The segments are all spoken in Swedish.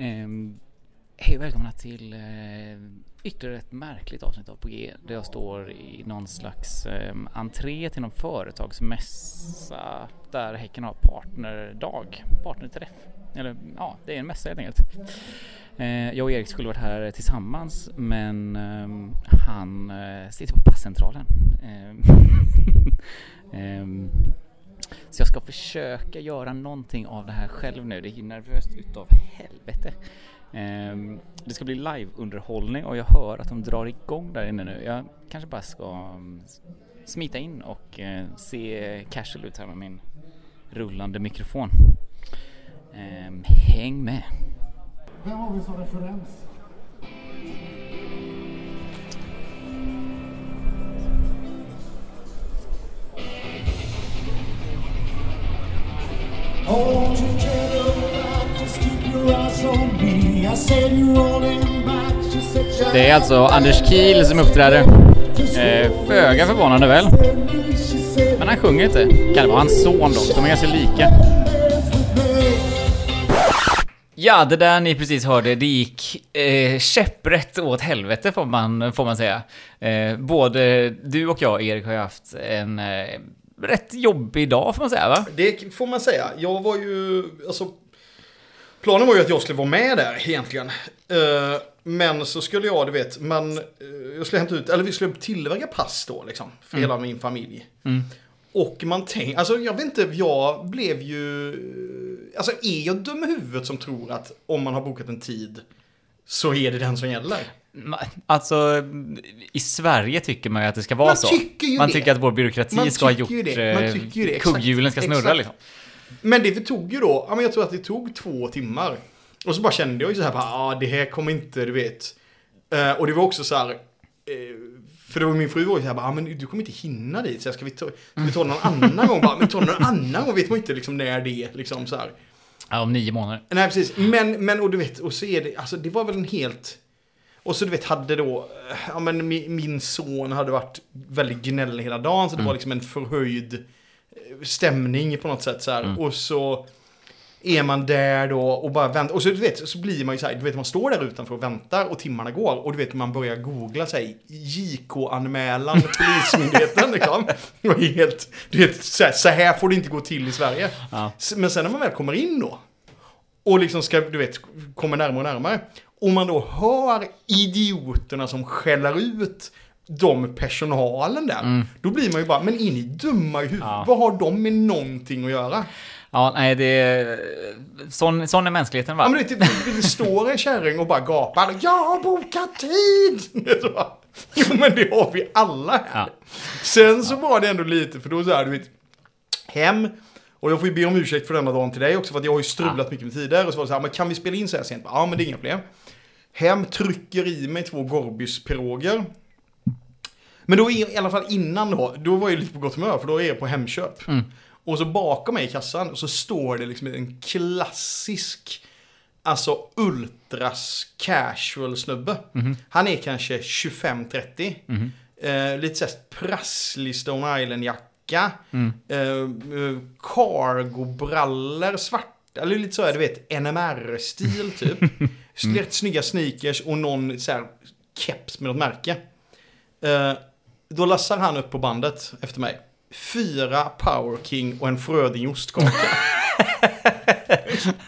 Ehm, Hej och välkomna till eh, ytterligare ett märkligt avsnitt av på G där jag står i någon slags eh, entré till någon företagsmässa där Häcken har partnerdag, partnerträff. Eller ja, det är en mässa helt enkelt. Eh, jag och Erik skulle varit här tillsammans men ehm, han eh, sitter på passcentralen. Ehm, ehm, så jag ska försöka göra någonting av det här själv nu. Det är nervöst utav helvete. Um, det ska bli live-underhållning och jag hör att de drar igång där inne nu. Jag kanske bara ska mm, smita in och uh, se casual ut här med min rullande mikrofon. Um, häng med! Vem har vi som referens? Hold your chin back, just keep your eyes on me. I said you're rolling back, just Det är alltså Anders Kiel som uppträder. Eh, föga förvånande väl? Men han sjunger inte. Kan det vara hans son dock? De är ganska lika. Ja, det där ni precis hörde, det gick eh, käpprätt åt helvete får man, får man säga. Eh, både du och jag, Erik, har ju haft en eh, rätt jobbig dag får man säga, va? Det får man säga. Jag var ju, alltså, planen var ju att jag skulle vara med där egentligen. Eh, men så skulle jag, du vet, man, eh, jag skulle hämta ut, eller vi skulle tillverka pass då liksom, för hela min familj. Och man tänker, alltså jag vet inte, jag blev ju, alltså är jag dum i huvudet som tror att om man har bokat en tid så är det den som gäller? Alltså, i Sverige tycker man ju att det ska vara Man så. tycker ju man det. tycker att vår byråkrati Man ska ha gjort... det. Man eh, tycker ju det. Kugghjulen ska snurra Exakt. liksom. Men det tog ju då, jag tror att det tog två timmar. Och så bara kände jag ju så här, ja ah, det här kommer inte, du vet. Eh, och det var också så här, eh, för det var min fru var ju så här, ah, men du kommer inte hinna dit, så här, ska vi ta, ska vi ta någon annan gång? Bara, men ta någon annan gång, vet man inte liksom när det är, liksom så här. Ja, om nio månader. Nej, precis. Men, men och du vet, och så är det, alltså det var väl en helt... Och så du vet, hade då, ja men min, son hade varit väldigt gnällig hela dagen, så det var liksom en förhöjd eh, stämning på något sätt så här. Och så är man där då och bara väntar. Och så du vet, så blir man ju så här, du vet man står där utanför och väntar och timmarna går. Och du vet man börjar googla sig, JK-anmälan Polismyndigheten liksom. Och helt, du vet, så här, så här får det inte gå till i Sverige. Ja. Men sen när man väl kommer in då, och liksom ska, du vet, kommer närmare och närmare. Och man då hör idioterna som skäller ut de personalen där. Då blir man ju bara, men är ni dumma i huvudet? Ja. Vad har de med någonting att göra? Ja, nej, det är... Sån, sån är mänskligheten, va? Ja, men det, det, det står en kärring och bara gapar. Jag har bokat tid! Jo, men det har vi alla här. Ja. Sen så var det ändå lite, för då så här, du vet, hem. Och jag får ju be om ursäkt för denna dagen till dig också, för att jag har ju strulat mycket med tider. Och så var det så här, men kan vi spela in så här sent? Ja, men det är inga problem. Hem, trycker i mig två Gorbys-piroger. Men då i, alla fall innan då, då var jag lite på gott humör, för då är jag på Hemköp. Och så bakom mig i kassan så står det liksom en klassisk, alltså ultras casual snubbe. Han är kanske 25-30. Eh, lite såhär prasslig Stone Island-jacka. Eh, eh, cargo-brallor, svarta, eller lite så här, du vet, NMR-stil typ. Rätt snygga sneakers och någon så här keps med något märke. Eh, då lassar han upp på bandet efter mig. Fyra Power King och en Fröding ostkaka.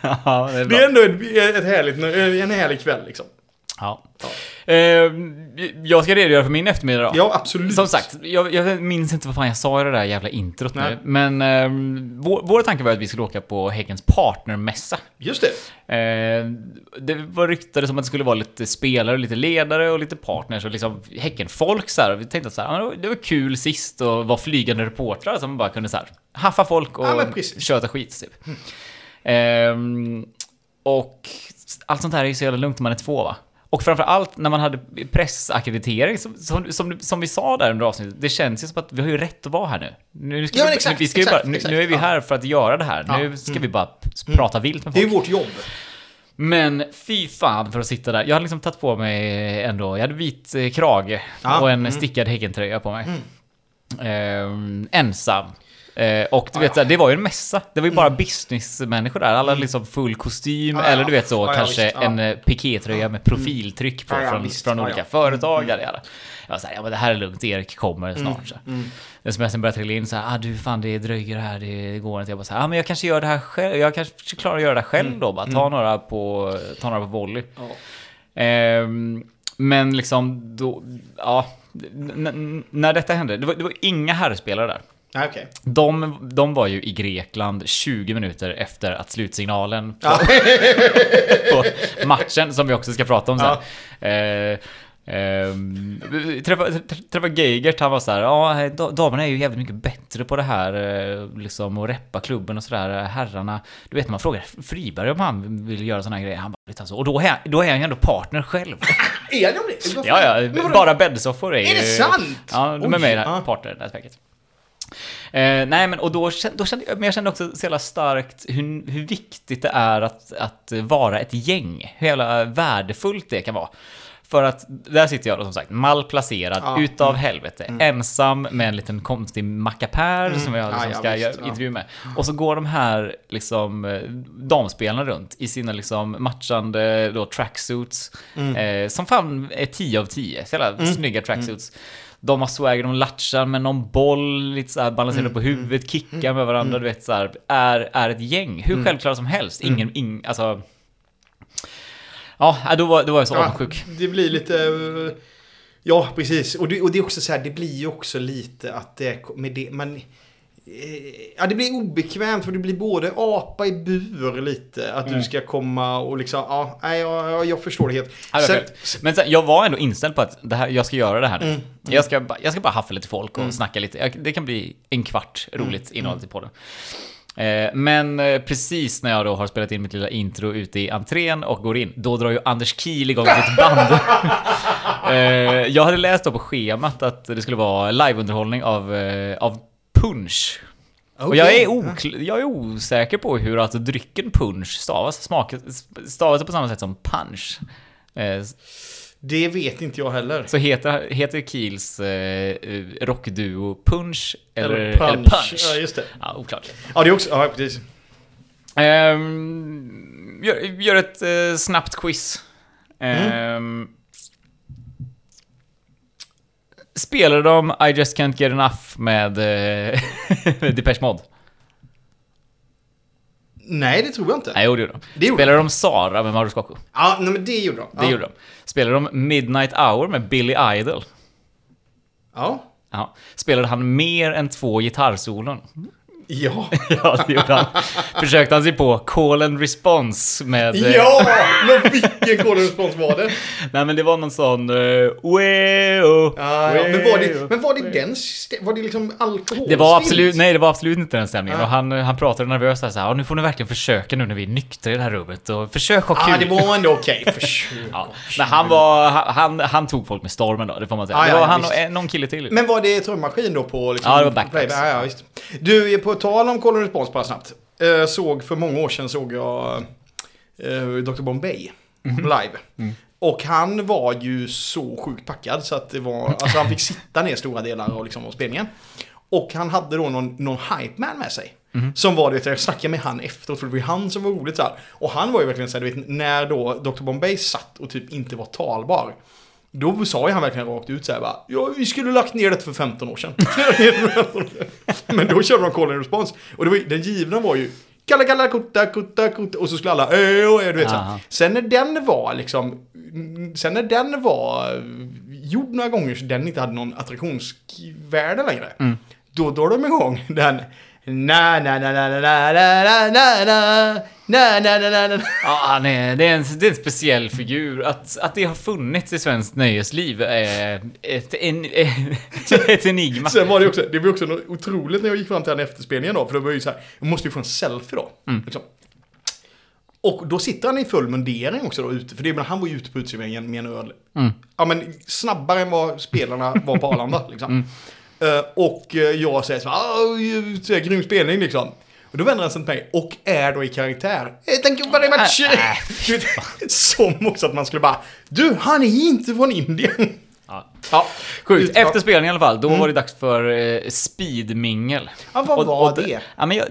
Ja, det är Det är ändå ett, ett härligt, en härlig kväll liksom. Ja. Eh, jag ska redogöra för min eftermiddag då. Ja, absolut. Som sagt, jag, jag minns inte vad fan jag sa i det där jävla introt nu. Men eh, vår, vår tanke var att vi skulle åka på Häckens partnermässa. Just det. Eh, det var ryktade som att det skulle vara lite spelare, lite ledare och lite partners och liksom Häckenfolk så här. Vi tänkte att så här, det var- var kul sist att vara flygande reportrar som bara kunde så här haffa folk och Ja, köta skit typ. Ehm, och allt sånt här är ju så jävla lugnt när man är två va? Och framförallt när man hade pressackreditering, som, som, som, som vi sa där under avsnittet, det känns ju som att vi har ju rätt att vara här nu. Nu, Ja, vi, exakt, vi ska ju exakt, bara, nu, exakt, nu är vi ja. här för att göra det här. Nu ska mm. vi bara p- prata vilt med Det är folk. vårt jobb. Men fy fan för att sitta där. Jag hade liksom tagit på mig ändå, jag hade vit eh, krage Ja, och en mm. stickad Häckentröja på mig. Ehm, ensam. Eh, och du vet, här, det var ju en mässa. Det var ju bara businessmänniskor där. Alla liksom full kostym, Mm. Ja, ja. eller du vet så, Ja, ja, kanske ja. en eh, pikétröja med profiltryck på Ja, ja, från, visst. från Ja, olika ja. företag. Mm. Jag var såhär, ja men det här är lugnt, Erik kommer snart. Så. Mm. Sms'en började trilla in såhär, ah du fan det dröjer här, det går inte. Jag bara såhär, ah men jag kanske gör det här själv, jag kanske klarar att göra det här själv då, bara ta några på, ta några på volley. Ja. Ehm, men liksom då, ja, n- när detta hände, det var, det var inga herrspelare där. Nej, okej. De, de var ju i Grekland 20 minuter efter att slutsignalen Ja. på matchen, som vi också ska prata om sen. Eh, ehm, träffade, träffade Geigert, han var så här, ja, da- damerna är ju jävligt mycket bättre på det här, eh, liksom, att reppa klubben och sådär. Herrarna, du vet när man frågar Friberg om han vill göra sådana här grejer, han bara, "Vet alltså, och då är, då är han ju ändå partner själv. Är de det? Ja, ja, bara bäddsoffor är Är det ju- sant? Ja, de är med i det här partnernätverket. Eh, nej, men och då, då kände jag, men jag kände också så jävla starkt hur, hur viktigt det är att, att vara ett gäng. Hur jävla värdefullt det kan vara. För att där sitter jag då som sagt malplacerad, Ja, utav helvete, ensam med en liten konstig mackapär som jag Ja, liksom ja, ska visst, ja. intervju med. Och så går de här liksom eh, damspelarna runt i sina liksom matchande då tracksuits. Mm. Eh, som fan är 10 av 10. Så jävla snygga tracksuits. De har swagger, de latchar med någon boll, lite såhär balanserar Mm. på huvudet, kickar med varandra, du vet såhär. Är, är ett gäng, hur Mm. självklara som helst. Ingen, ing, alltså... Ja, äh, då var, då var jag så Ja, avundsjuk. det blir lite... Ja, precis. Och det, och det är också så här, det blir ju också lite att det med det, man... eh, Ja, det blir obekvämt för det blir både apa i bur lite. Att Mm. du ska komma och liksom, ja, nej, jag, jag, förstår det helt. Sen-. Men sen, jag var ändå inställd på att det här, jag ska göra det här nu. Mm, Jag, ska, jag ska bara haffa lite folk och snacka lite. Det kan bli en kvart roligt Mm, innehåll till podden. Eh, men eh, precis när jag då har spelat in mitt lilla intro ute i entrén och går in, då drar ju Anders Kiel igång sitt band. jag hade läst då på schemat att det skulle vara liveunderhållning av, eh, av punch. Och jag är, okl- jag är osäker på hur alltså drycken punch stavas. Smak, stavas på samma sätt som punch. Eh, Det vet inte jag heller. så heter, heter Kiels eh, rockduo Punch eller, eller punch. punch? Ja, just det. Ja, oklart. Ja, det är också, ja precis. Ehm, gör, gör ett eh, snabbt quiz. Ehm, Spelar de I just can't get enough med eh, Depeche Mode? Nej, det tror jag inte. Nej, jo, det gjorde de. Det gjorde Spelar de Sara med Mauro Scocco? Ja, nej, men det gjorde de. Det ja. gjorde de. Spelar de Midnight Hour med Billy Idol? Ja. Ja. Spelade han mer än två gitarrsolon? Ja. Ja, det gjorde han. Försökte han sig på Call and Response med... eh, Ja! Men vilken call and response var det? Nej men det var någon sån... Uh, weo, Ja, ja. Men var det, men var det den, var det liksom alkohol? Det var absolut, nej det var absolut inte den stämningen. Och han, han pratade nervöst där såhär, "Ja, nu får ni verkligen försöka nu när vi är nyktra i det här rummet och försök ha kul. Ja, det var ändå okej. Försök. Ja, men han var, han, han tog folk med stormen då, det får man säga. Ja, det var ja, han visst. och någon kille till. Men var det trummaskin då på liksom, Ja, det var backpacks. Ja, ja, visst. Du, på tal om call and response bara snabbt. Eh, såg för många år sedan såg jag eh, Dr. Bombay Mhm. live. Mm. Och han var ju så sjukt packad så att det var, alltså han fick sitta ner stora delar av, liksom, av spelningen. Och han hade då någon, någon hype man med sig. Mhm. Som var, du vet, jag snackade med han efteråt för det var ju han som var roligt så här. Och han var ju verkligen så här, du vet, när då Dr. Bombay satt och typ inte var talbar. Då sa ju han verkligen rakt ut så här bara, ja vi skulle lagt ner det för 15 år sedan. Men då körde de call and response. Och det var, den givna var ju Kalla kalla kutta kutta kutta och så skulle alla ö och du vet så. Här. Sen när den var liksom Sen när den var gjord några gånger så den inte hade någon attraktionsvärde längre. Mm. Då drar de igång den Na na na na na na na na na na na na na Ja, han är, det, är en, det är en speciell figur. Att, att det har funnits i svenskt nöjesliv är ett, en, ett enigma. Sen var det också, det var också något otroligt när jag gick fram till den efterspelningen då, för det var ju så här, jag måste ju få en selfie då. Mm. Liksom. Och då sitter han i full mundering också då ute, för det, men han var ju ute på uteserveringen med en öl. Mm. Ja men snabbare än vad spelarna var på Arlanda liksom. Mm. Eh, och eh, jag säger så här, "Ah, så här, grym spelning liksom. Och då vänder han sig till mig och är då i karaktär. Thank you very much! Äh, äh, Som också att man skulle bara, du han är inte från Indien. Ja. Ja, Sjukt. Mm. Efter spelningen i alla fall, då var det dags för eh, speedmingel. Ja, vad Och- var och det? Ja, men jag,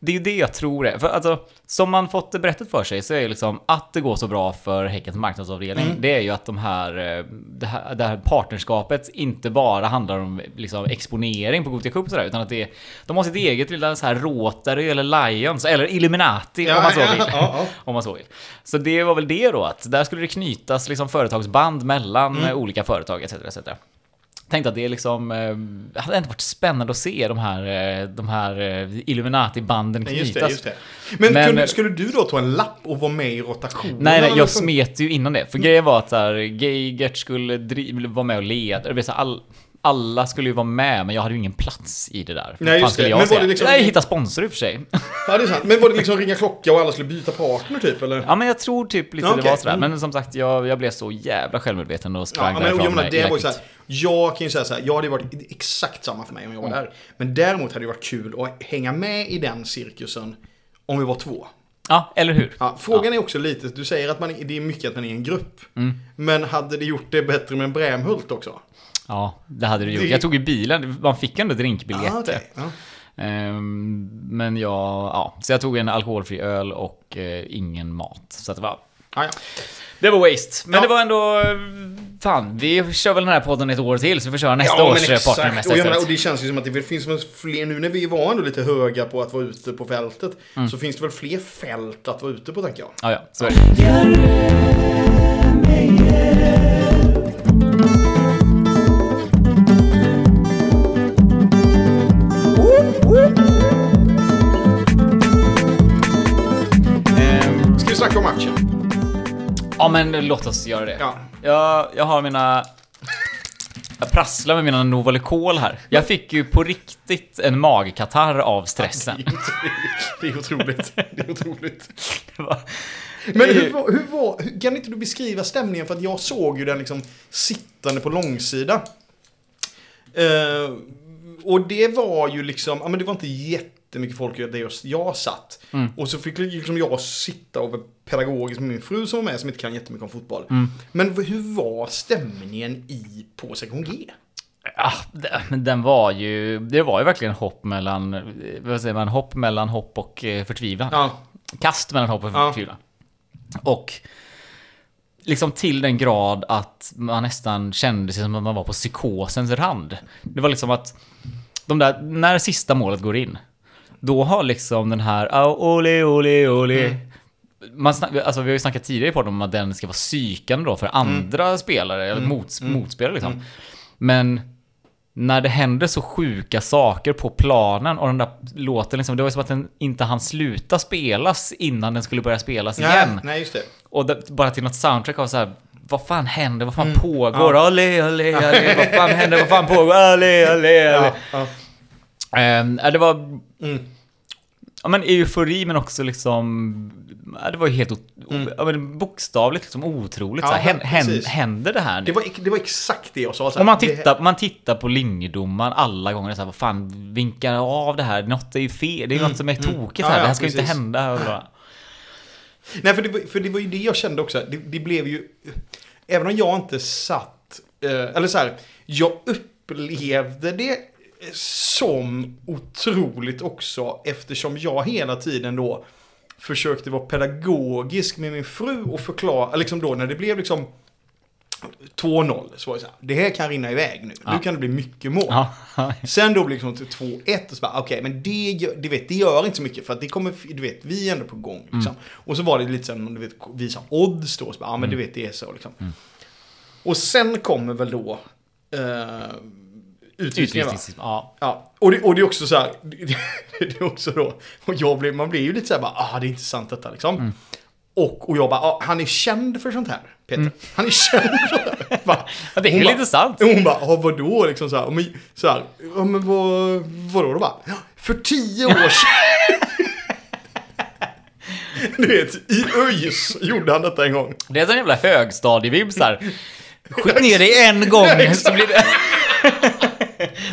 det är ju det jag tror är. För alltså, som man fått det berättat för sig så är ju liksom att det går så bra för Häckens marknadsavdelning, Mm. det är ju att de här, eh, det här, det här partnerskapet inte bara handlar om liksom, exponering på Gothia Cup och sådär, utan att det är, de har sitt eget lilla så här Rotary eller Lions, eller Illuminati Ja, om man så vill. ja, ja. om man så vill. Så det var väl det då, att där skulle det knytas liksom företagsband mellan Mm. olika företag etc. etc. Tänkte att det är liksom, eh, hade inte varit spännande att se de här, eh, de här eh, Illuminati-banden Nej, Just det, knytas. just det. Men, Men- kunde, skulle du då ta en lapp och vara med i rotationen? Nej, nej, jag smet ju innan det. För grejen var att Geigert skulle vara med och leda. Det vill säga, all, alla skulle ju vara med, men jag hade ju ingen plats i det där. Nej, just det. Jag Men var det liksom- Jag hittade sponsor i och för sig. Ja, det är sant. Men var det liksom ringa klocka och alla skulle byta partner typ, eller? Ja, men jag tror typ lite Ja, det okej. var sådär. Mm. Men som sagt, jag, jag blev så jävla självmedveten och sprang Ja, men därifrån jag menar, det var så här, jag kan ju säga så här, ja det hade varit exakt samma för mig om jag var där. Men däremot hade det varit kul att hänga med i den cirkusen om vi var två. Ja, eller hur? Ja, frågan är också lite, du säger att man, det är mycket att man är en grupp. Mm. Men hade det gjort det bättre med en Brämhult också? Ja, det hade det gjort. Det- Jag tog ju bilen, man fick ändå drinkbiljetter. Ah, okej. ja. Ehm, men jag, ja, så jag tog en alkoholfri öl och eh, ingen mat. Så att det var... Ah, ja. Det var waste. Men Ja. det var ändå... eh, Fan, vi kör väl den här podden ett år till så vi får köra nästa Ja, års men exakt. partnermässa Och, menar, och det känns ju som att det finns fler, nu när vi var ändå lite höga på att vara ute på fältet, Mm. så finns det väl fler fält att vara ute på tänker jag. Ja, ja, så är det. Snacka om matchen? Ja, men låt oss göra det. Ja. Jag, jag har mina... Jag prasslar med mina Novalucol här. Jag fick ju på riktigt en magkatarr av stressen. Det är otroligt. Det är otroligt. Det var- Men hur, var- hur var, hur, kan inte du beskriva stämningen? För att jag såg ju den liksom sittande på långsida. Eh, och det var ju liksom, ja men det var inte jättemycket folk där jag satt. Mm. Och så fick liksom jag sitta och vara pedagogisk med min fru som var med som inte kan jättemycket om fotboll. Mm. Men hur var stämningen i på sektion G? Ja, men den var ju... Det var ju verkligen hopp mellan... eh, Vad säger man? Hopp mellan hopp och eh, förtvivlan. Ja, Kast mellan hopp och Ja. förtvivlan. Och... Liksom till den grad att man nästan kände sig som att man var på psykosens rand. Det var liksom att... De där, när sista målet går in. Då har liksom den här... "Ah, Ole, ole, ole. Mm. Man alltså vi har ju snackat tidigare på om att den ska vara psykande då för andra spelare, eller Mm. mots, motspelare liksom. Men när det händer så sjuka saker på planen och den där låten liksom, det var som att den inte hann sluta spelas innan den skulle börja spelas nej, igen. nej just det. Och det, bara till något soundtrack av så här. Vad fan händer? Vad fan Mm, pågår? Ole, ole, ole. Vad fan händer? Vad fan pågår? Ole, ole, ole. Ja, ja. Ja, det var... Mm. Ja men eufori men också liksom... Ja, det var ju helt Mm. ja, men bokstavligt liksom otroligt. Ja, så här, hän, händer det här nu? Det, var, det var exakt det jag sa. Om man det- tittar, man tittar på linjedomaren alla gånger så här, vad fan, vinkar av det här? Något är ju fel, det är något som är tokigt Ja, här, det här ska ju inte hända. Nej, för det, var- för det var ju det jag kände också. Det, det blev ju... Även om jag inte satt... Eh, eller så här, jag upplevde det som otroligt också eftersom jag hela tiden då försökte vara pedagogisk med min fru och förklara, liksom då när det blev liksom 2-0 så var det så här, det här kan rinna iväg nu, Ja. nu kan det bli mycket mål. ja, Sen då blir det liksom till 2-1 och så bara, okej, men det, gör- du vet, det gör inte så mycket för att det kommer, du vet, vi är ändå på gång liksom. Och så var det lite som, du vet, visa odds då, så bara, ja men du vet, det är så liksom. Och sen kommer väl då uh, utvisningen va? utvisnings... Ja. Ja, och det, och det är också så här, det, det är också då, och jag blir, man blir ju lite så här bara, ah det är intressant detta liksom. Och, och jag bara, ah, han är känd för sånt här, Peter. Han är känd för sånt här. Bara, det är lite sant. hon bara, ah, vadå liksom så här, men, så här, ja men vad, vadå då bara, "Ja, för tio år sedan. Du vet, i ÖIS gjorde han detta en gång. Det är sån jävla högstadievibs där. Skjut ner dig en gång så blir det...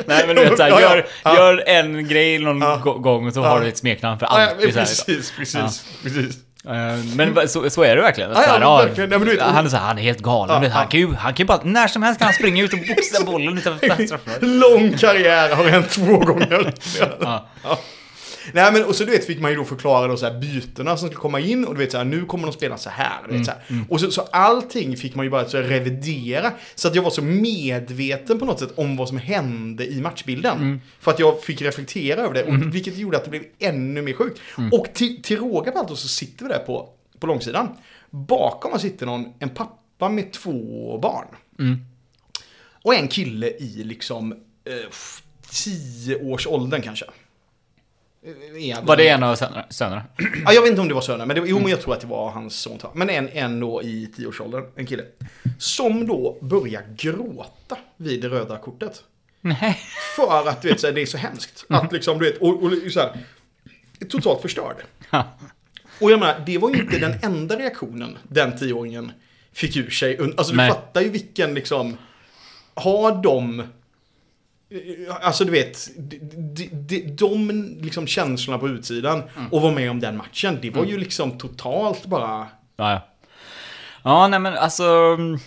Nej men du vet såhär, Ja, ja. gör, Ja. gör en grej någon Ja. gå- gång och så Ja. har du ett smeknamn för Ja, ja, alltid. här, precis, precis, Ja. precis. Eh, Men så, så är det verkligen. Ja, ja, här, ja, verkligen. Du vet- han är så här, han är helt galen. Ja, han, ja. kan ju, han kan ju bara, när som helst kan han springa ut och boxa bollen utanför straffområdet. Lång karriär har hänt två gånger. Nej men och så du vet fick man ju då förklara då så här bytena som skulle komma in och du vet så här nu kommer de spela så här. Du vet, så Mm, här. Och så, så allting fick man ju bara så revidera. Så att jag var så medveten på något sätt om vad som hände i matchbilden. Mm. För att jag fick reflektera över det. Och, Vilket gjorde att det blev ännu mer sjukt. Mm. Och till, till råga på allt då så sitter vi där på, på långsidan. Bakom oss sitter någon, en pappa med två barn. Mm. Och en kille i liksom eh, tio års åldern kanske. Eh, är han- Var det en av sönerna- sönerna? Ja, jag vet inte om det var söner, men det, jo, men jag tror att det var hans son. Men en, en då i tioårsåldern, en kille. Som då börjar gråta vid det röda kortet. Nej. För att du vet, så här, det är så hemskt. Att liksom, du vet, och, och så här, totalt förstörd. Och jag menar, det var ju inte den enda reaktionen den tioåringen fick ur sig. Alltså du Nej. fattar ju vilken liksom, har de, eh, alltså du vet, de, de, de, liksom känslorna på utsidan och vara med om den matchen, det var ju liksom totalt bara, Ja, ja. Ja, nej men alltså... mm,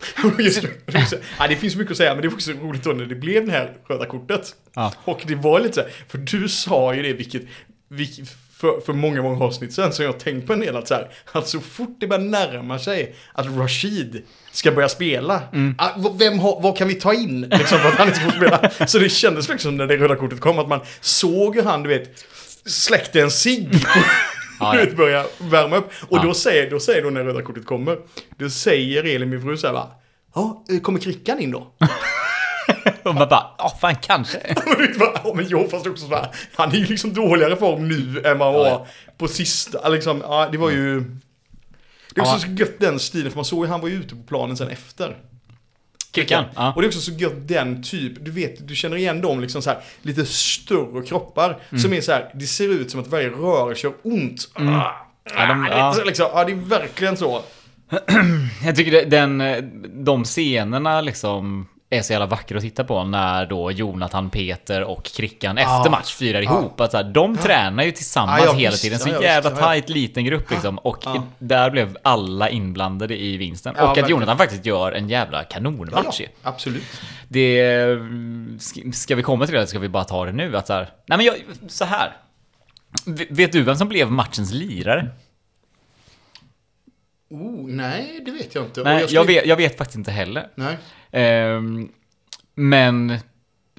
Just det. Ja, det finns mycket att säga, men det var också roligt då när det blev det här röda kortet. Ja. Och det var lite så här, för du sa ju det, vilket, vilket för, för många, många avsnitt sen, så jag tänkt på en del att så här, att så fort det börjar närma sig att Rashid ska börja spela, ah, v- vem har, vad kan vi ta in liksom, för att han inte får spela? Så det kändes liksom när det röda kortet kom, att man såg hur han, du vet, släckte en cigg du ja. börja värma upp. Och Ja. då, säger, då säger då när röda kortet kommer, då säger Elin min fru så här va, ja, eh, kommer Krickan in då? Och man bara, ja fan kanske. Ja men jo, fast också så här, han är ju liksom dåligare form nu än han var Ja, på sista, liksom, ja det var ju... Det är också Ja. så gött den stilen, för man såg ju han var ju ute på planen sen efter. Kickan. Ja. Och det är också så gött den typ, du vet, du känner igen dem liksom så här, lite större kroppar. Mm. Som är så här, det ser ut som att varje rörelse gör ont. Ah, Ja, de- ah, det, är ja. så liksom, ja, det är verkligen så. Jag tycker det- den, eh, de scenerna liksom är så jävla vackra att titta på när då Jonathan, Peter och Krickan efter match firar ihop. Att så här, de tränar ju tillsammans Ja, ja, hela tiden. Så Ja, ja, jävla. Ja, ja. tight liten grupp liksom. Och Ja. där blev alla inblandade i vinsten. Ja, och att verkligen. Jonathan faktiskt gör en jävla kanonmatch ju. absolut. Det... ska- vi komma till det eller ska vi bara ta det nu? Att så här, nej men jag, så här. Vet du vem som blev matchens lirare? Oh, nej, det vet jag inte. Nej, skulle- jag vet, jag vet faktiskt inte heller. Nej. Ehm, men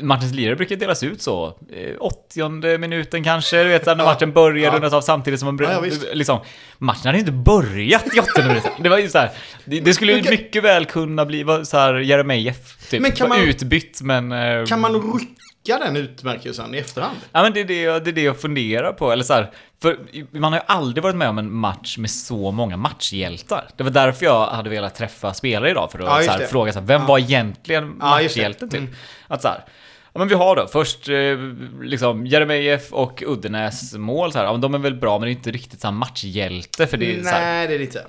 matchens lirare brukar delas ut så. Eh, 80 minuten kanske, du vet när matchen börjar ja. rundas av samtidigt som man... Ja, ja, liksom, matchen hade ju inte börjat i 80 minuten. Det var ju så här, det, det skulle ju mycket väl kunna bli så här Jeremejeff, typ. Men kan man- Utbytt, men... eh, Kan man rycka den utmärkelsen i efterhand? Ja men det är det, jag, det är det jag funderar på, eller så här, för man har ju aldrig varit med om en match med så många matchhjältar. Det var därför jag hade velat träffa spelare idag, för att Ja, så här, fråga så här, vem Ja. var egentligen Ja, matchhjälten typ? Mm. Att så här, ja men vi har då först eh, liksom Jeremejeff och Uddenäs mål så här, ja, men de är väl bra men det är inte riktigt samma matchhjälte för det är så här, Nej, det är det inte. eh,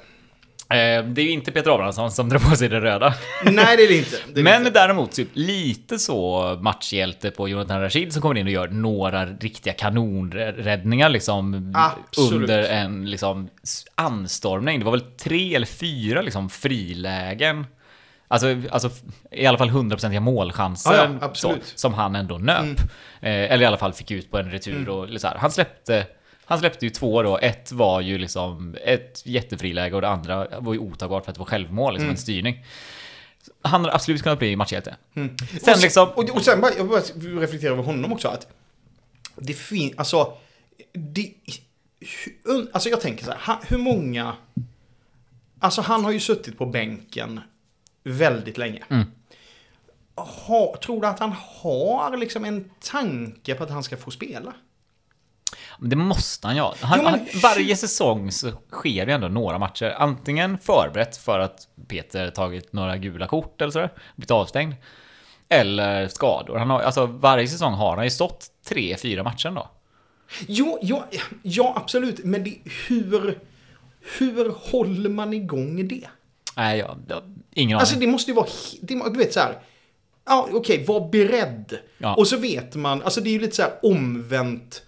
det är ju inte Peter Abrahamsson som drar på sig det röda. Nej, det är det inte. Det är Men inte. däremot typ lite så matchhjälte på Jonathan Rashid som kommer in och gör några riktiga kanonräddningar liksom Absolut. under en liksom anstormning. Det var väl tre eller fyra liksom frilägen. Alltså, alltså i alla fall hundraprocentiga målchanser Ja, ja. Mm. så, som han ändå nöp. Eh, eller i alla fall fick ut på en retur och så här. Han släppte han släppte ju två då. Ett var ju liksom ett jättefriläge och det andra var ju otagbart för att det var självmål, liksom en styrning. Han har absolut kunnat bli matchhjälte. Sen Mm. och sen, liksom... Och, och sen bara, jag bara reflekterar över honom också. Att det finns, alltså, det, alltså jag tänker så här, hur många, alltså han har ju suttit på bänken väldigt länge. Mm. Ha, tror du att han har liksom en tanke på att han ska få spela? Men det måste han ju ha. Han, Jo, men- han, varje säsong så sker det ändå några matcher. Antingen förberett för att Peter tagit några gula kort eller sådär, blivit avstängd. Eller skador. Han har, alltså varje säsong har han ju stått tre, fyra matcher då. Jo, ja, ja absolut, men det, hur, hur håller man igång det? Nej, jag, jag, ingen Alltså aning. det måste ju vara, det, du vet så här. Ja, okej, var beredd. Ja. Och så vet man, alltså det är ju lite så här omvänt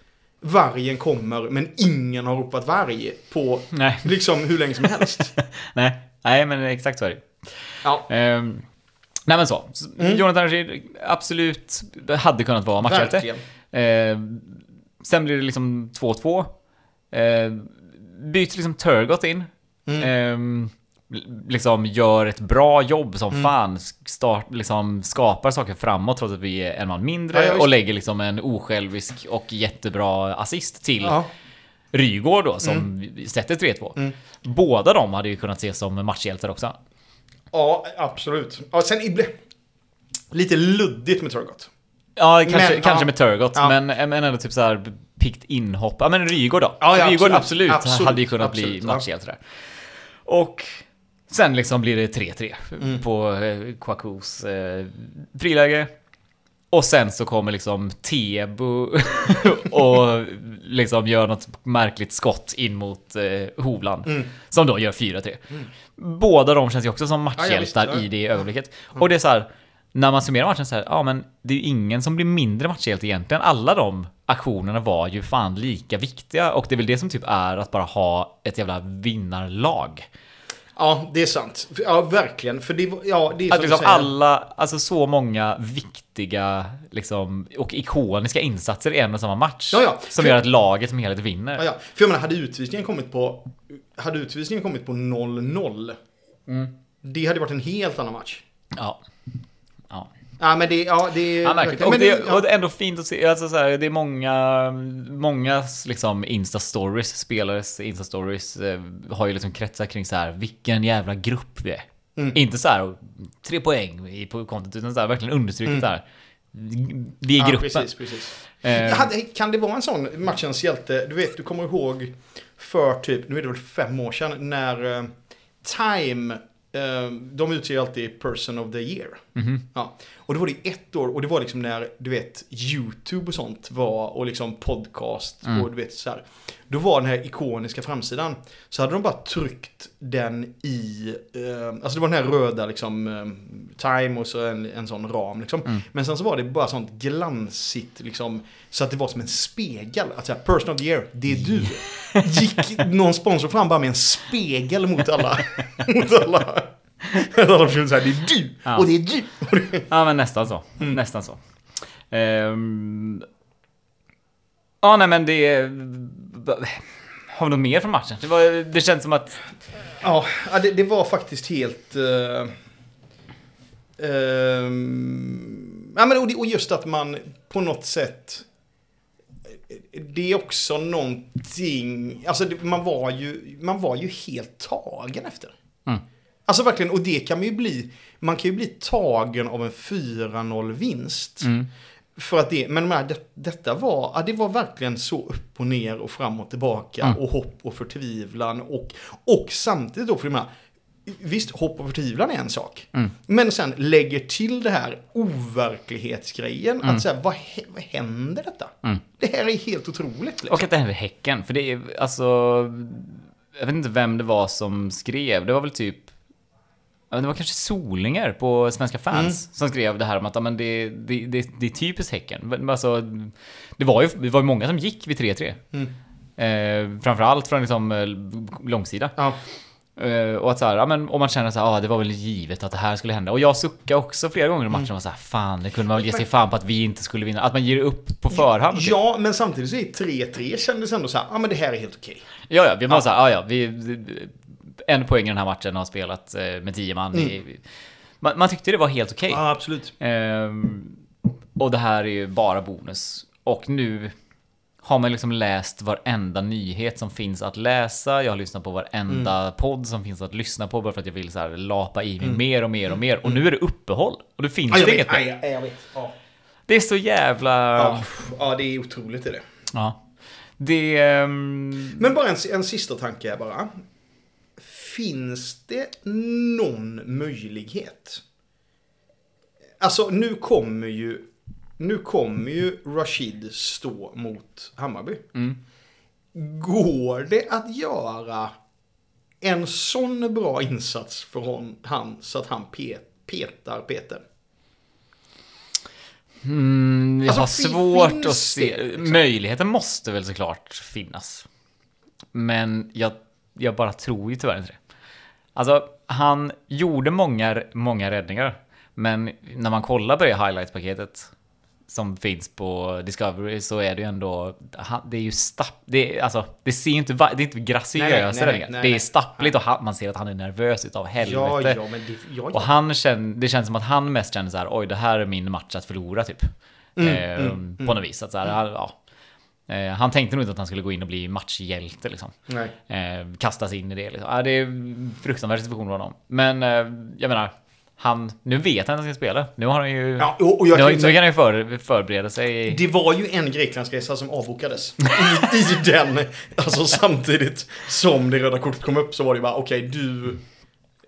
vargen kommer men ingen har ropat varg på Nej. liksom hur länge som helst. Nej, nej men exakt så är det. Ja, Ehm, nej men så. Mm. Jonathan Rashid, absolut, hade kunnat vara matchhjälte. Ehm, sen blir det liksom 2-2. Ehm, byts liksom Turgot in. Mm. Liksom gör ett bra jobb som Mm. fan. Start, liksom skapar saker framåt trots att vi är en man mindre. Ja, och lägger liksom en osjälvisk och jättebra assist till Ja, Rygård då, som sätter 3-2. Mm. Båda de hade ju kunnat ses som matchhjältar också. ja, absolut. Ja, sen ibland... Lite luddigt med Turgot. Ja, kanske, Men, kanske ja. med Turgot, Ja. men, men ändå typ så här pikt inhopp. Ja, men Rygård då. Ja, ja, Rygård absolut. absolut, Absolut, hade ju kunnat absolut, bli matchhjälte där. Och sen liksom blir det 3-3 Mm. på eh, Kwakus eh, friläge. Och sen så kommer liksom Tebo och liksom gör något märkligt skott in mot eh, Hovland. Mm. Som då gör 4-3. Båda de känns ju också som Ja, ja, matchhjältar visst, ja. i det ögonblicket. Och det är så här, när man summerar matchen så här, ja men det är ju ingen som blir mindre matchhjälte egentligen. Alla de aktionerna var ju fan lika viktiga och det är väl det som typ är att bara ha ett jävla vinnarlag. Ja, det är sant. Ja, verkligen. För det, ja, det är Att som liksom alla, alltså så många viktiga liksom, och ikoniska insatser i en och samma match. Ja, ja. Som För- gör att laget som helhet vinner. Ja, ja. För jag menar, hade utvisningen kommit på... Hade utvisningen kommit på 0-0. Mm. Det hade varit en helt annan match. Ja. ja. Ja, men det... Ja, det. Ja, märkligt. men Och det, ja. och det är ändå fint att se, alltså så här, det är många, många liksom Insta-stories, spelares Insta-stories eh, har ju liksom kretsat kring så här, vilken jävla grupp vi är. Mm. Inte så här, tre poäng i- på kontot, utan så här, verkligen understrukit det här. Vi är Mm. Ja, gruppen. precis, precis. Eh, Hade, kan det vara en sån matchens hjälte? Du vet, du kommer ihåg för typ, nu är det väl fem år sedan, när eh, Time, eh, de utser alltid Person of the Year. mhm. Ja. Och då var det ett år, och det var liksom när, du vet, YouTube och sånt var, och liksom podcast Mm. och du vet så här. Då var den här ikoniska framsidan, så hade de bara tryckt den i, eh, alltså det var den här röda liksom, eh, time och så en, en sån ram liksom. Mm. Men sen så var det bara sånt glansigt liksom, så att det var som en spegel. Att säga, person of the year, det är du. Gick någon sponsor fram bara med en spegel mot alla, mot alla. Alla personer så här, det är du, Ja. och det är du. Ja, men nästan så. Mm. Nästan så. Ehm, ja, nej men det... Har vi något mer från matchen? Det, var, det känns som att... Ja, det, det var faktiskt helt... Uh, ehm, ja, men och, det, och just att man på något sätt... Det är också någonting... Alltså det, man, var ju, man var ju helt tagen efter. Mm. Alltså verkligen, och det kan man ju bli... Man kan ju bli tagen av en 4-0 vinst. Mm. För att det, men men det, detta var, ja, det var verkligen så upp och ner och fram och tillbaka Mm. och hopp och förtvivlan och, och samtidigt då för menar, Visst, hopp och förtvivlan är en sak. Mm. Men sen lägger till det här overklighetsgrejen. Att säga, vad, vad händer detta? Mm. Det här är helt otroligt. Liksom. Och att det händer Häcken, för det är alltså... Jag vet inte vem det var som skrev, det var väl typ... ja, Det var kanske Solinger på Svenska fans som skrev det här om att ja, men det, det, det, det är typiskt Häcken. Men Alltså, det, var ju, det var många som gick vid 3-3. Mm. Eh, framförallt från liksom, eh, långsida. Ja, Eh, och att så här, ja, men om man känner så här, ah, det var väl givet att det här skulle hända. Och jag suckade också flera gånger i matchen och var så här, fan, det kunde man väl ge sig fan på att vi inte skulle vinna. Att man ger upp på förhand. typ. ja, men samtidigt så är 3-3 kändes ändå så här, ja men det här är helt okej. Ja, ja, vi var så här, ah, ja, vi, en poäng i den här matchen har spelat eh, med tio man. i, man, man tyckte det var helt okej. Ja, absolut. Ehm, och det här är ju bara bonus. Och nu har man liksom läst varenda nyhet som finns att läsa. Jag har lyssnat på varenda podd som finns att lyssna på bara för att jag vill så här lapa i mig mer och mer och mer. Och nu är det uppehåll. Och då finns Ja, det inget mer. ja, jag, vet. Ja. Det är så jävla... Ja, ja, det är otroligt det är det. Ja. Det... ehm, Men bara en, en sista tanke bara. Finns det någon möjlighet? Alltså nu kommer ju nu kommer ju Rashid stå mot Hammarby. Mm. Går det att göra en sån bra insats för hon, han så att han pet, petar Peter? Mm, jag Alltså, har svårt att se. liksom? Möjligheten måste väl såklart finnas. Men jag, jag bara tror ju tyvärr inte det. Alltså, han gjorde många, många räddningar. Men när man kollar på det highlight-paketet som finns på Discovery så är det ju ändå, det är ju stapp, det är, alltså, det ser ju inte, det är inte graciösa räddningar. Det är stappligt och han, man ser att han är nervös utav helvete. Ja, ja, det, ja, Och han känner, det känns som att han mest känner så här, oj det här är min match att förlora typ. eh, på något vis. Att så här, ja. Eh, han tänkte nog inte att han skulle gå in och bli matchhjälte liksom. Eh, kastas in i det liksom. Det är en fruktansvärd situation för honom. Men eh, jag menar, han, nu vet han att han ska spela. Nu har han ju... Ja, och, jag nu, kan nu kan han ju för, förbereda sig. det var ju en Greklandsresa som avbokades. I, I den, alltså samtidigt som det röda kortet kom upp så var det bara okej du...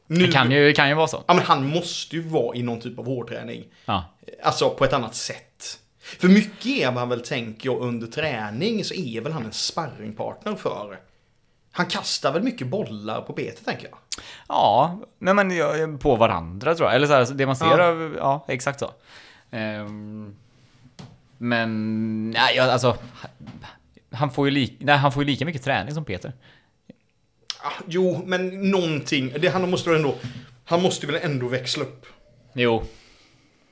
Nu, Det kan ju, kan ju vara så. Ja men han måste ju vara i någon typ av hårdträning. Ja. Alltså på ett annat sätt. För mycket är man väl, tänker under träning så är väl han en sparringpartner för. Han kastar väl mycket bollar på betet tänker jag. Ja, men, ja, på varandra tror jag. Eller så här, det man ser Ja. ja exakt så. Ehm, men, nej, alltså. Han får, ju li, nej, han får ju lika mycket träning som Peter. Ah, jo, men någonting. Det, han måste väl ändå... Han måste väl ändå växla upp. Jo,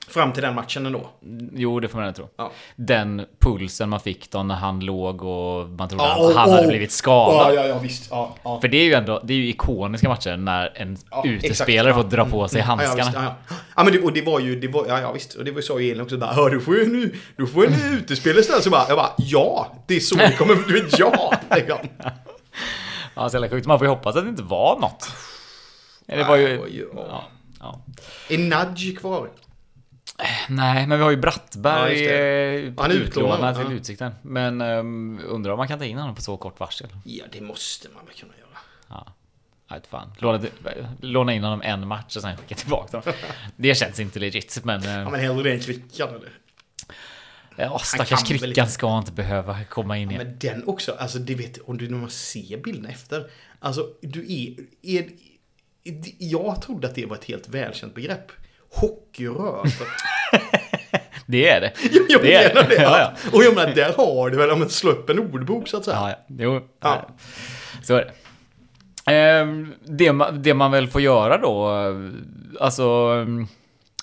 Fram till den matchen ändå. jo det får man ändå tro. Ja. Den pulsen man fick då när han låg och man trodde Ja, att han hade och- blivit skadad. Ja, ja, ja, visst. Ja, ja. För det är ju ändå, det är ju ikoniska matcher när en utespelare exakt. får dra på sig ja, handskarna. visst, ja, ja. ja, men det, och det var ju, det var, ja, ja visst. Och det var så Elin också hör du får ju nu, du får en utespelare istället. Så bara, jag bara, ja, det är så det kommer, du vet, ja. liksom. Ja, så jävla sjukt. Man får ju hoppas att det inte var något. Det var ju... Ja, ja. Är Nudge kvar? Nej, men vi har ju Ja, Brattberg just eh, Han är utlånad, till ja. Utsikten. Men um, undrar om man kan ta in honom på så kort varsel. Ja, det måste man väl kunna göra. Ja. Jag vet fan. Låna, låna in honom en match och sen skicka tillbaka honom. Det känns inte legit, men... Ja, Ja, men hellre det än Krickan eller? ja, stackars Krickan ska inte behöva komma in igen. Men den också, alltså det vet om du när man ser bilderna efter. Alltså du är, är, jag trodde att det var ett helt välkänt begrepp. Hockeyröv. Det är det. Jag det är menar det. Ja, ja. Och jag menar, där har du väl, om man slår upp en ordbok så att säga. Ja, ja. Jo, Ja. så är det. Ehm, det, man, det man väl får göra då, alltså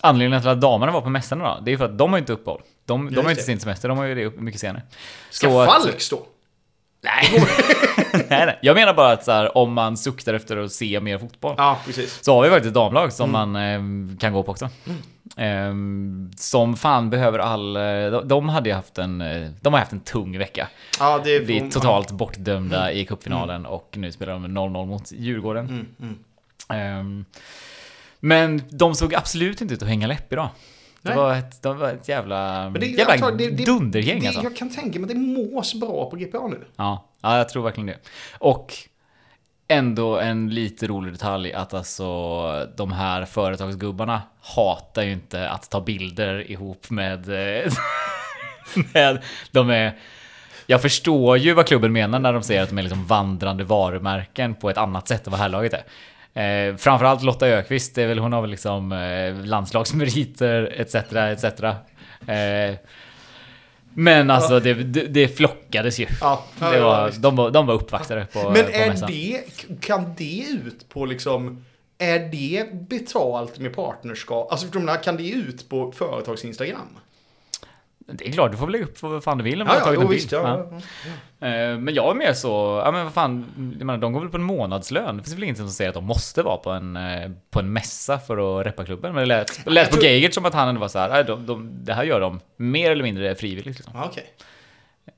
anledningen till att damerna var på mässorna då, det är för att de har inte uppehåll. De, de har inte det. sin semester, de har ju det upp- mycket senare. Ska Så att- Falk stå? Nej. nej. Jag menar bara att så här, om man suktar efter att se mer fotboll. Ja, precis. Så har vi faktiskt ett damlag som Mm. man eh, kan gå på också. Eh, som fan behöver all... eh, de- De hade ju haft en... eh, De har haft en tung vecka. Ja, det Vi är får- totalt bortdömda i cupfinalen och nu spelar de 0-0 mot Djurgården. Mm, mm. Ehm, men de såg absolut inte ut att hänga läpp idag. Det Nej. var ett, de var ett jävla, Men det, jävla det- det- dundergäng det, alltså. Jag kan tänka mig att det mås bra på GPA nu. Ja, ja, jag tror verkligen det. Och ändå en lite rolig detalj att alltså de här företagsgubbarna hatar ju inte att ta bilder ihop med... Eh, med de är... Jag förstår ju vad klubben menar när de säger att de är liksom vandrande varumärken på ett annat sätt än vad herrlaget är. Eh, framförallt Lotta Ökvist, det är väl, hon har väl liksom eh, landslagsmeriter etc. etc. Eh, men alltså det, det, det flockades ju. Ja, ja, Det ja, var, de, var, de var uppvaktade på, Men på är mässan. det, kan det ut på liksom, är det betalt med partnerskap? Alltså förstår du, kan det ut på företags Instagram? Det är klart, du får väl lägga upp vad fan du vill om du Ja, har tagit ja, en bild. visst. Ja, Ja. Eh, Men jag är mer så, ja men vad fan, jag menar, de går väl på en månadslön. Det finns väl ingenting som säger att de måste vara på en, eh, på en mässa för att reppa klubben. Men det lät, lät på tror- Geigert som att han ändå var så här, "Nej, de, de, det här gör de mer eller mindre frivilligt. Liksom. Okej.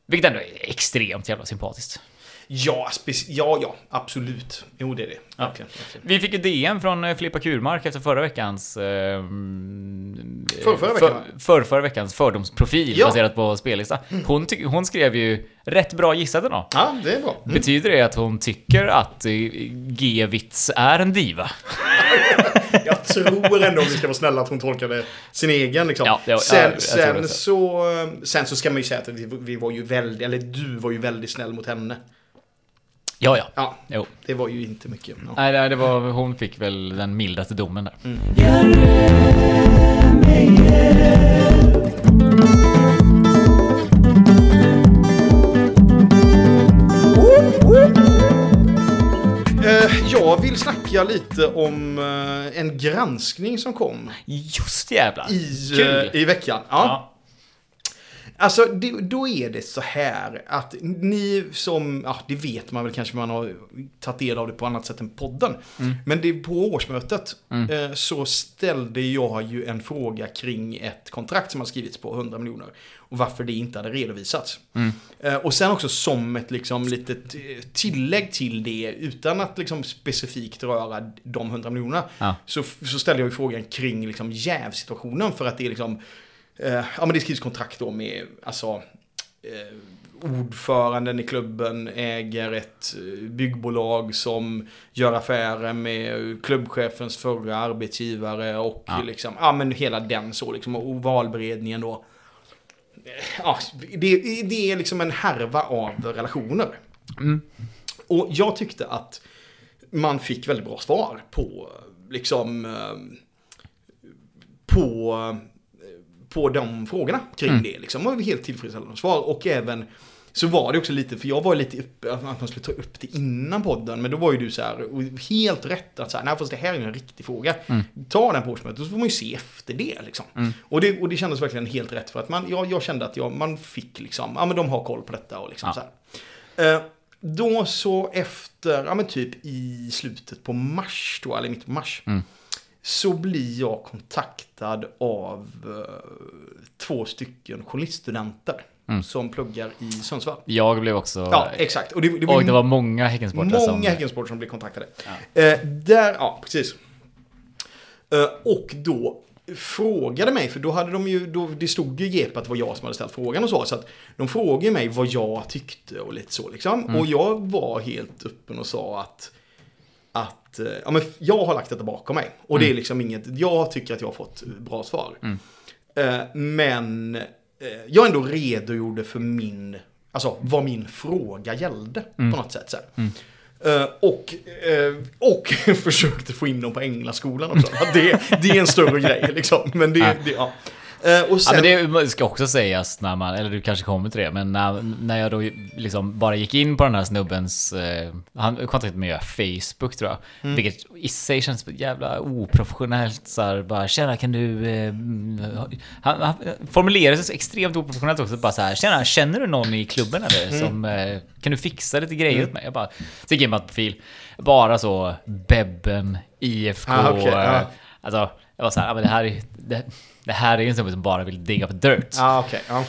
Vilket ändå är extremt jävla sympatiskt. Ja, ja, ja, absolut. Jo, det är det. Verkligen. verkligen. Vi fick ju DM från eh, Filippa Kurmark efter förra veckans... Eh, Förrförra eh, veckan, för, va? förrförra veckans fördomsprofil Ja. baserat på spellista. Hon, hon skrev ju rätt bra gissat ändå. Ja, det är bra. Mm. Betyder det att hon tycker att eh, G-vits är en diva? Jag tror ändå, om vi ska vara snälla, att hon tolkade sin egen liksom. Ja, ja, sen, ja, jag sen, så, sen så ska man ju säga att vi, vi var ju väldigt, eller du var ju väldigt snäll mot henne. Ja, ja. Ja, Jo. det var ju inte mycket. Ja. Nej, nej, det var, hon fick väl den mildaste domen där. Mm. Eh, jag vill snacka lite om eh, en granskning som kom Just jävlar. i, Kul. eh, i veckan. Ja. Ja. Alltså, det, då är det så här att ni som, ja det vet man väl kanske man har tagit del av det på annat sätt än podden. Men det, på årsmötet eh, så ställde jag ju en fråga kring ett kontrakt som har skrivits på 100 miljoner. Och varför det inte hade redovisats. Eh, och sen också som ett liksom litet eh, tillägg till det, utan att liksom specifikt röra de 100 miljonerna. Ja. Så, så ställde jag ju frågan kring liksom jävsituationen för att det är liksom ja men det skrivs kontrakt då med, alltså, eh, ordföranden i klubben äger ett eh, byggbolag som gör affärer med klubbchefens förra arbetsgivare och Ja. liksom, ja men hela den så liksom, och valberedningen då. Eh, Ja, det, det är liksom en härva av relationer. Och jag tyckte att man fick väldigt bra svar på, liksom, eh, på, på de frågorna kring det. Liksom. Och helt tillfredsställande svar. Och även så var det också lite, för jag var lite uppe, att man skulle ta upp det innan podden, men då var ju du så här, och helt rätt att så här, nej fast det här är ju en riktig fråga. Ta den på årsmötet, så får man ju se efter det liksom. Och, det och det kändes verkligen helt rätt för att man, jag, jag kände att jag, man fick liksom, ja men de har koll på detta och liksom Ja. så här. Eh, då så efter, ja men typ i slutet på mars då, eller mitt på mars. Så blir jag kontaktad av eh, två stycken journaliststudenter. Som pluggar i Sundsvall. Jag blev också... Ja, exakt. Och det, det och det var många Häckensportare som... Många Häckensportare som blev kontaktade. Eh, där, ja precis. Eh, och då frågade mig, för då hade de ju, då, det stod ju i GP att det var jag som hade ställt frågan och så. Så att de frågade mig vad jag tyckte och lite så liksom. Och jag var helt öppen och sa att att eh, ja, men jag har lagt detta bakom mig. Och det är liksom inget, jag tycker att jag har fått bra svar. Eh, men eh, jag ändå redogjorde för min, alltså vad min fråga gällde på något sätt. Så här. Eh, och, eh, och försökte få in dem på Änglaskolan också. Det, det är en större grej liksom. Men det, det ja. Eh, och Ja, sen, men det ska också sägas när man, eller du kanske kommer till det, men när, när jag då liksom bara gick in på den här snubbens, eh, han kontaktade mig via Facebook tror jag, Mm. vilket i sig känns jävla oprofessionellt så här, bara tjena kan du, eh, han, han formulerade sig så extremt oprofessionellt också, bara så här, tjena känner du någon i klubben eller Mm. som, eh, kan du fixa lite grejer åt mig? Jag bara, så gick jag in på profil, bara så, Bebben, IFK, Ah, okej, ja. eh, alltså, jag var så här, ja, men det här är, det, det här är ju en snubbe som bara vill digga på dirt. Ja, okej. ja.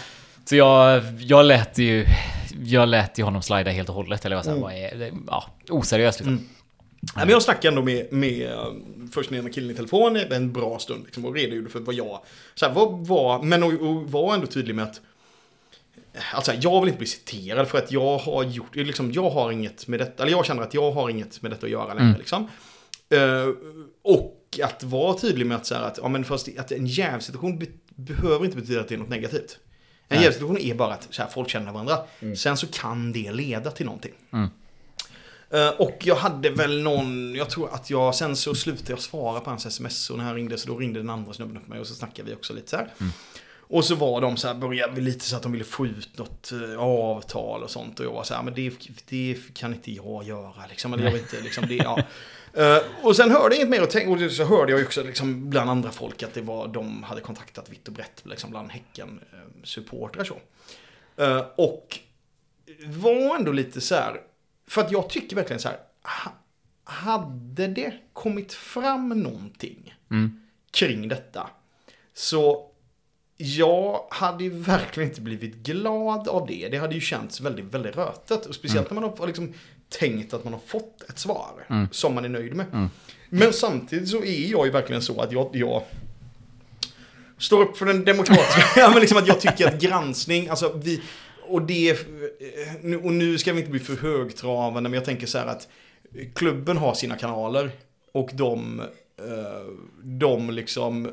Så jag, jag lät ju jag lät ju honom slida helt och hållet. Eller vad, är det? Ja, oseriöst liksom. Nej, men jag snackade ändå med, med eh, först den ena killen i telefon en bra stund liksom, och redogjorde för vad jag... Så här, vad var, men och, och var ändå tydlig med att... Alltså, jag vill inte bli citerad för att jag har gjort... Liksom, jag har inget med detta... Eller jag känner att jag har inget med detta att göra längre. Liksom. Eh, och att vara tydlig med att, så här, att, ja, men fast, att en jävsituation be, behöver inte betyda att det är något negativt. En jävsituation är bara att så här, folk känner varandra. Sen så kan det leda till någonting. Eh, och jag hade väl någon, jag tror att jag, sen så slutade jag svara på hans sms och när han ringde så då ringde den andra snubben upp mig och så snackade vi också lite så här. Och så var de så här, började vi lite så att de ville få ut något eh, avtal och sånt och jag var så här, men det, det kan inte jag göra liksom. Eller jag vet inte, liksom det, ja. Eh, och sen hörde jag inget mer och, tänk, och så hörde jag också liksom bland andra folk att det var, de hade kontaktat vitt och brett liksom bland Häcken-supportrar så. Eh, och var ändå lite så här, för att jag tycker verkligen så här, ha, hade det kommit fram någonting kring detta så jag hade ju verkligen inte blivit glad av det. Det hade ju känts väldigt, väldigt rötet. Och speciellt när man har liksom tänkt att man har fått ett svar som man är nöjd med. Men samtidigt så är jag ju verkligen så att jag, jag står upp för den demokratiska... ja, men liksom att jag tycker att granskning, alltså vi... Och det... Och nu ska vi inte bli för högtravande, men jag tänker så här att klubben har sina kanaler och de... eh, De liksom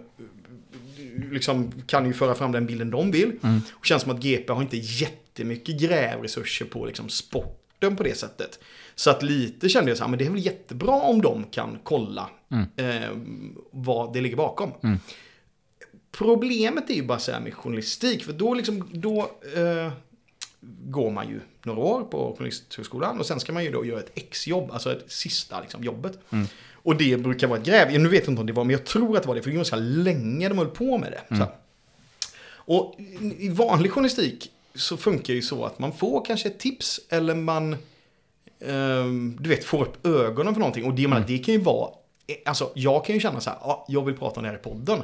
liksom kan ju föra fram den bilden de vill. Och känns som att GP har inte jättemycket grävresurser på liksom sporten på det sättet. Så att lite kände jag så här, men det är väl jättebra om de kan kolla eh, vad det ligger bakom. Problemet är ju bara så här med journalistik, för då liksom, då eh, går man ju några år på Journalisthögskolan och sen ska man ju då göra ett exjobb, alltså ett sista liksom, jobbet. Och det brukar vara ett gräv, nu vet jag inte om det var, men jag tror att det var det, för det är ganska länge de höll på med det. Här. Och i vanlig journalistik så funkar ju så att man får kanske ett tips eller man ehm, du vet, får upp ögonen för någonting. Och det, mm. det kan ju vara, eh, alltså jag kan ju känna så här, ja, jag vill prata om det här i podden.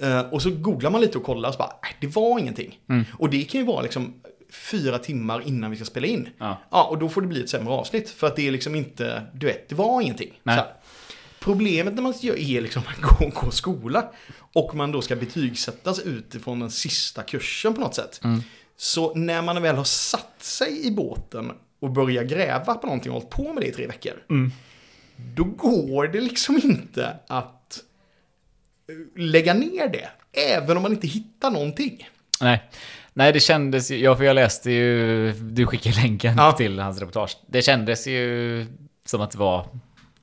Eh, och så googlar man lite och kollar och så bara, nej, det var ingenting. Och det kan ju vara liksom fyra timmar innan vi ska spela in. Ja. och då får det bli ett sämre avsnitt. För att det är liksom inte, du vet, det var ingenting. Problemet när man gör är liksom att gå, gå skola och man då ska betygsättas utifrån den sista kursen på något sätt. Så när man väl har satt sig i båten och börjar gräva på någonting och hållit på med det i tre veckor. Då går det liksom inte att eh, lägga ner det. Även om man inte hittar någonting. Nej. Nej, det kändes ju, ja, för jag läste ju, du skickade länken Ja. till hans reportage. Det kändes ju som att det var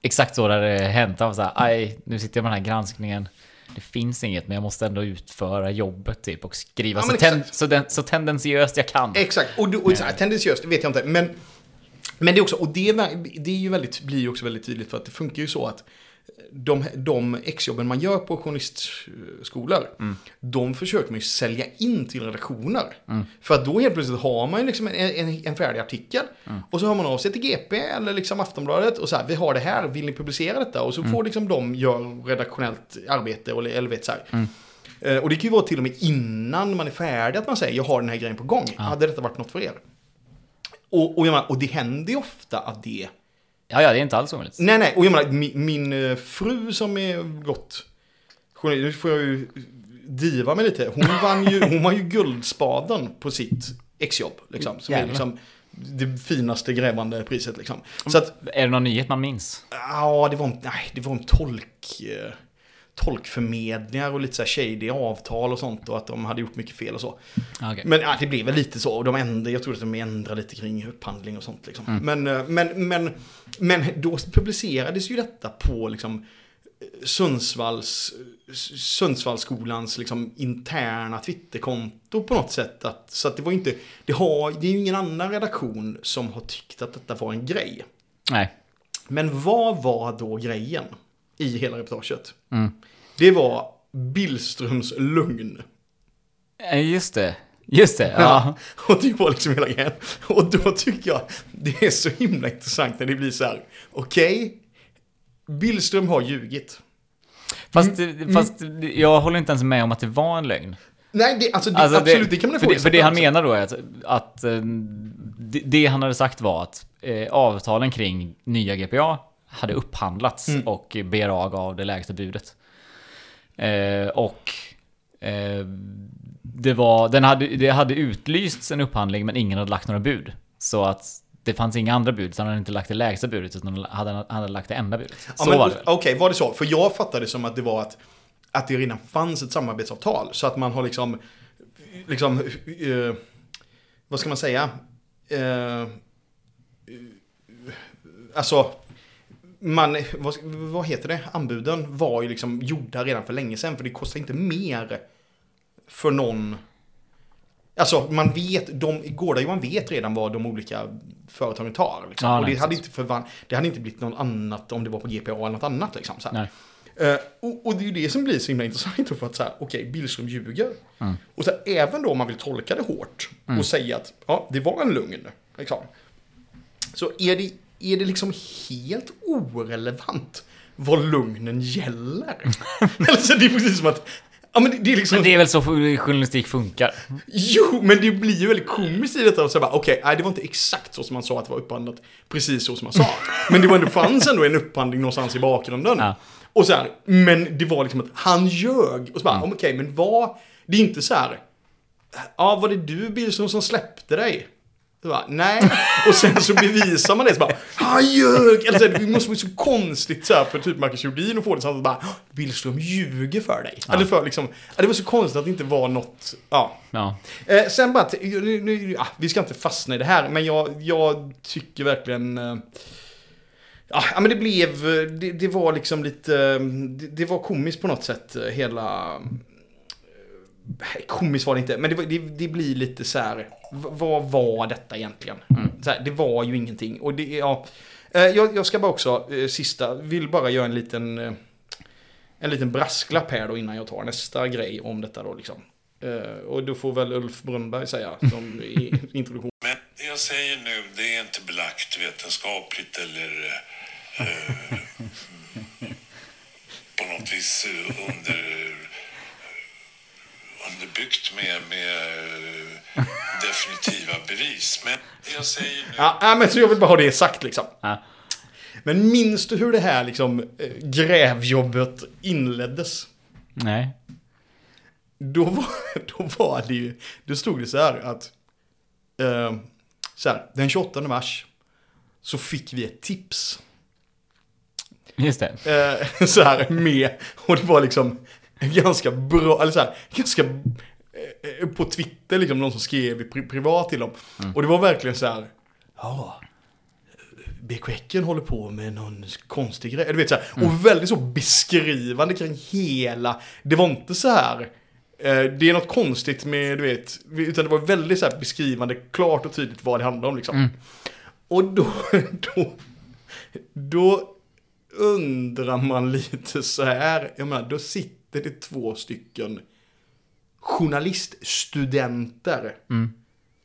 exakt så det hade hänt. Han var så här, aj, nu sitter jag med den här granskningen. Det finns inget, men jag måste ändå utföra jobbet typ och skriva Ja, så, ten, så, den, så tendensiöst jag kan. Exakt, och, du- och tendensiöst, det vet jag inte. Men, men det är också, och det, det är ju väldigt, blir ju också väldigt tydligt för att det funkar ju så att de, de exjobben man gör på journalistskolor, de försöker man ju sälja in till redaktioner. För att då helt plötsligt har man ju liksom en, en, en färdig artikel och så hör man av sig till GP eller liksom Aftonbladet och så här, vi har det här, vill ni publicera detta? Och så får liksom de gör redaktionellt arbete och, eller vet så här. Eh, Och det kan ju vara till och med innan man är färdig att man säger jag har den här grejen på gång. Hade detta varit något för er? Och, och, menar, och det händer ju ofta att det... Ja, ja, det är inte alls omöjligt. Nej, nej, och jag menar min, min eh, fru som är journal- Nu får jag ju diva mig lite. Hon vann ju, hon vann ju Guldspaden på sitt exjobb. Liksom, som är Jävlar. liksom det finaste grävande priset. Liksom. Så att, Är det någon nyhet man minns? ja, det var en, nej, det var en tolk... Tolkförmedlingar och lite så här shady avtal och sånt och att de hade gjort mycket fel och så. Ja, okej. Men ja, det blev väl lite så. Och de ändrade, jag tror att de ändrade lite kring upphandling och sånt. Liksom. Men, eh, men, men, men då publicerades ju detta på liksom, Sundsvalls, Sundsvallsskolans liksom, interna Twitterkonto på något sätt. Att, så att det var inte, det, har, det är ju ingen annan redaktion som har tyckt att detta var en grej. Nej. Men vad var då grejen i hela reportaget? Mm. Det var Billströms lugn. Eh, Just det. Just det. Ja. Ja. Och det var liksom hela grejen. Och då tycker jag det är så himla intressant när det blir så här. Okej, Billström har ljugit. Fast, Mm. fast jag håller inte ens med om att det var en lögn. Nej, det, alltså, det, Alltså, absolut, det, kan man för det, för det han menar då är att, att eh, det, det han hade sagt var att eh, avtalen kring nya GPA hade upphandlats Mm. och BRA gav det lägsta budet. Eh, och eh, det, var, den hade, det hade utlysts en upphandling men ingen hade lagt några bud. Så att det fanns inga andra bud, så han hade inte lagt det lägsta budet utan han hade, han hade lagt det enda budet. Ja, Så men, var det. Okej, så? För jag fattade som att det var att, att det redan fanns ett samarbetsavtal. Så att man har liksom, liksom, eh, vad ska man säga? Eh, alltså, man, vad, vad heter det? Anbuden var ju liksom gjorda redan för länge sedan. För det kostar inte mer för någon. Alltså man vet, de, Gårdajohan vet redan vad de olika företagen tar. Liksom. Ja, och det nej, hade, inte förvan- det hade inte blivit något annat om det var på GPA eller något annat. Liksom, så. Eh, och, och det är ju det som blir så himla intressant. För att så här, okej, Billström ljuger. Mm. Och så här, även då om man vill tolka det hårt och säga att ja, det var en lugn. Liksom, så är det, är det liksom helt orelevant vad lugnen gäller. alltså det är precis som att Ja, men det, det är liksom... Men det är väl så journalistik funkar? Jo, men det blir ju väldigt komiskt i detta okej, nej det var inte exakt så som man sa att det var upphandlat, precis så som man sa. Men det var ändå, fanns ändå en upphandling någonstans i bakgrunden. Ja. Och så här, men det var liksom att han ljög. Och så bara, okej, men vad, det är inte så här, ja var det du Billström som släppte dig? Så bara, nej. Och sen så bevisar man det så bara, han ljög! Eller så det måste vara så konstigt så här för typ Marcus Jordin att få det så att bara, Billström ljuger för dig. Eller för liksom, ja, det var så konstigt att det inte var något, ja. Ja. Eh, sen bara, nu, nu, ja, vi ska inte fastna i det här, men jag, jag tycker verkligen... Eh, ja, ja, men det blev, eh, det, det var liksom lite, eh, det, det var komiskt på något sätt, hela... komiskt var det inte, men det, det, det blir lite så här. Vad var detta egentligen? Så här, det var ju ingenting. Och det, ja, Eh, jag, jag ska bara också, eh, sista, vill bara göra en liten, eh, en liten brasklapp här då innan jag tar nästa grej om detta då liksom. Och då får väl Ulf Brunnberg säga som introduktion. Men det jag säger nu, det är inte belagt vetenskapligt eller eh, på något vis under, underbyggt med, med eh, definitiva bevis. Men jag säger nu... Ja, nej, men så jag vill bara ha det sagt liksom. Ja. Men minns du hur det här liksom eh, grävjobbet inleddes? Nej. Då var, då var det ju, då stod det så här att, eh, så här, den 28 mars så fick vi ett tips. Just det. Eh, så här med, och det var liksom ganska bra, eller så här, ganska, eh, på Twitter liksom, någon som skrev pri- privat till dem. Och det var verkligen så här, ja, BK Häcken håller på med någon konstig grej. Du vet så här, och väldigt så beskrivande kring hela, det var inte så här, eh, det är något konstigt med, du vet, utan det var väldigt så beskrivande, klart och tydligt vad det handlar om liksom. Och då, då, då undrar man lite så här, jag menar, då sitter det två stycken journaliststudenter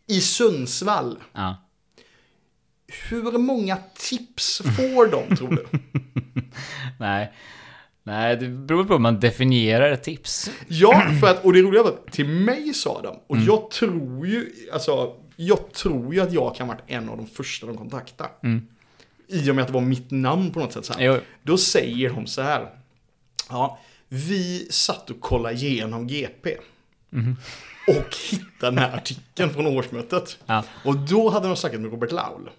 i Sundsvall. Ja. Hur många tips får de tror du? Nej. Nej, det beror på hur man definierar ett tips. Ja, för att, och det roliga var att till mig sa de, och jag tror ju, alltså, jag tror ju att jag kan ha varit en av de första de kontaktade. I och med att det var mitt namn på något sätt så här. Då säger de så här, ja, vi satt och kollade igenom GP. Och hittade den här artikeln från årsmötet. Ja. Och då hade de snackat med Robert Laul.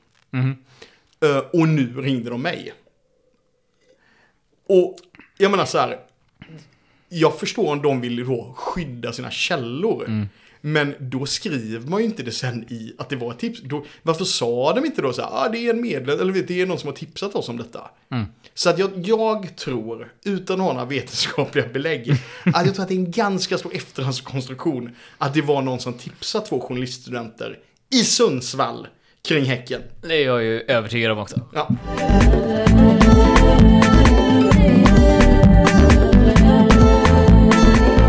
Eh, och nu ringde de mig. Och jag menar så här. Jag förstår om de vill då skydda sina källor. Men då skriver man ju inte det sen i att det var ett tips. Då, varför sa de inte då så här, ah, det är en medlem, eller vet, det är någon som har tipsat oss om detta. Så att jag, jag tror, utan att ha några vetenskapliga belägg, att jag tror att det är en ganska stor efterhandskonstruktion att det var någon som tipsade två journaliststudenter i Sundsvall kring Häcken. Det är jag ju övertygad om också. Ja.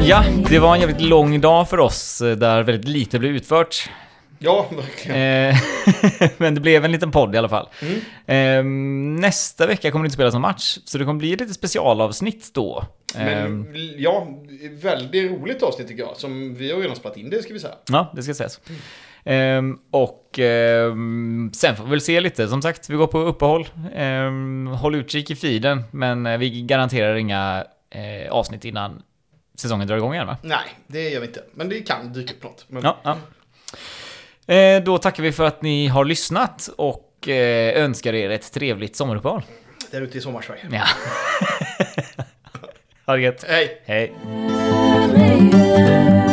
Ja, det var en jävligt lång dag för oss eh, där väldigt lite blev utfört. Ja, verkligen. Eh, Men det blev en liten podd i alla fall. Mm. Eh, Nästa vecka kommer det inte spelas någon match, så det kommer bli lite specialavsnitt då. Men ja, väldigt roligt avsnitt tycker jag. Som vi har redan spelat in det ska vi säga. Ja, det ska sägas. Ehm, och ehm, sen får vi väl se lite. Som sagt, vi går på uppehåll. Ehm, håll utkik i feeden, men eh, vi garanterar inga avsnitt innan säsongen drar igång igen va? Nej, det gör vi inte. Men det kan dyka upp något. Men Ja. ja. Eh, då tackar vi för att ni har lyssnat och eh, önskar er ett trevligt sommaruppehåll. där ute i Sommarsverige. Ja. ha det gött. Hej! Hej. Hej.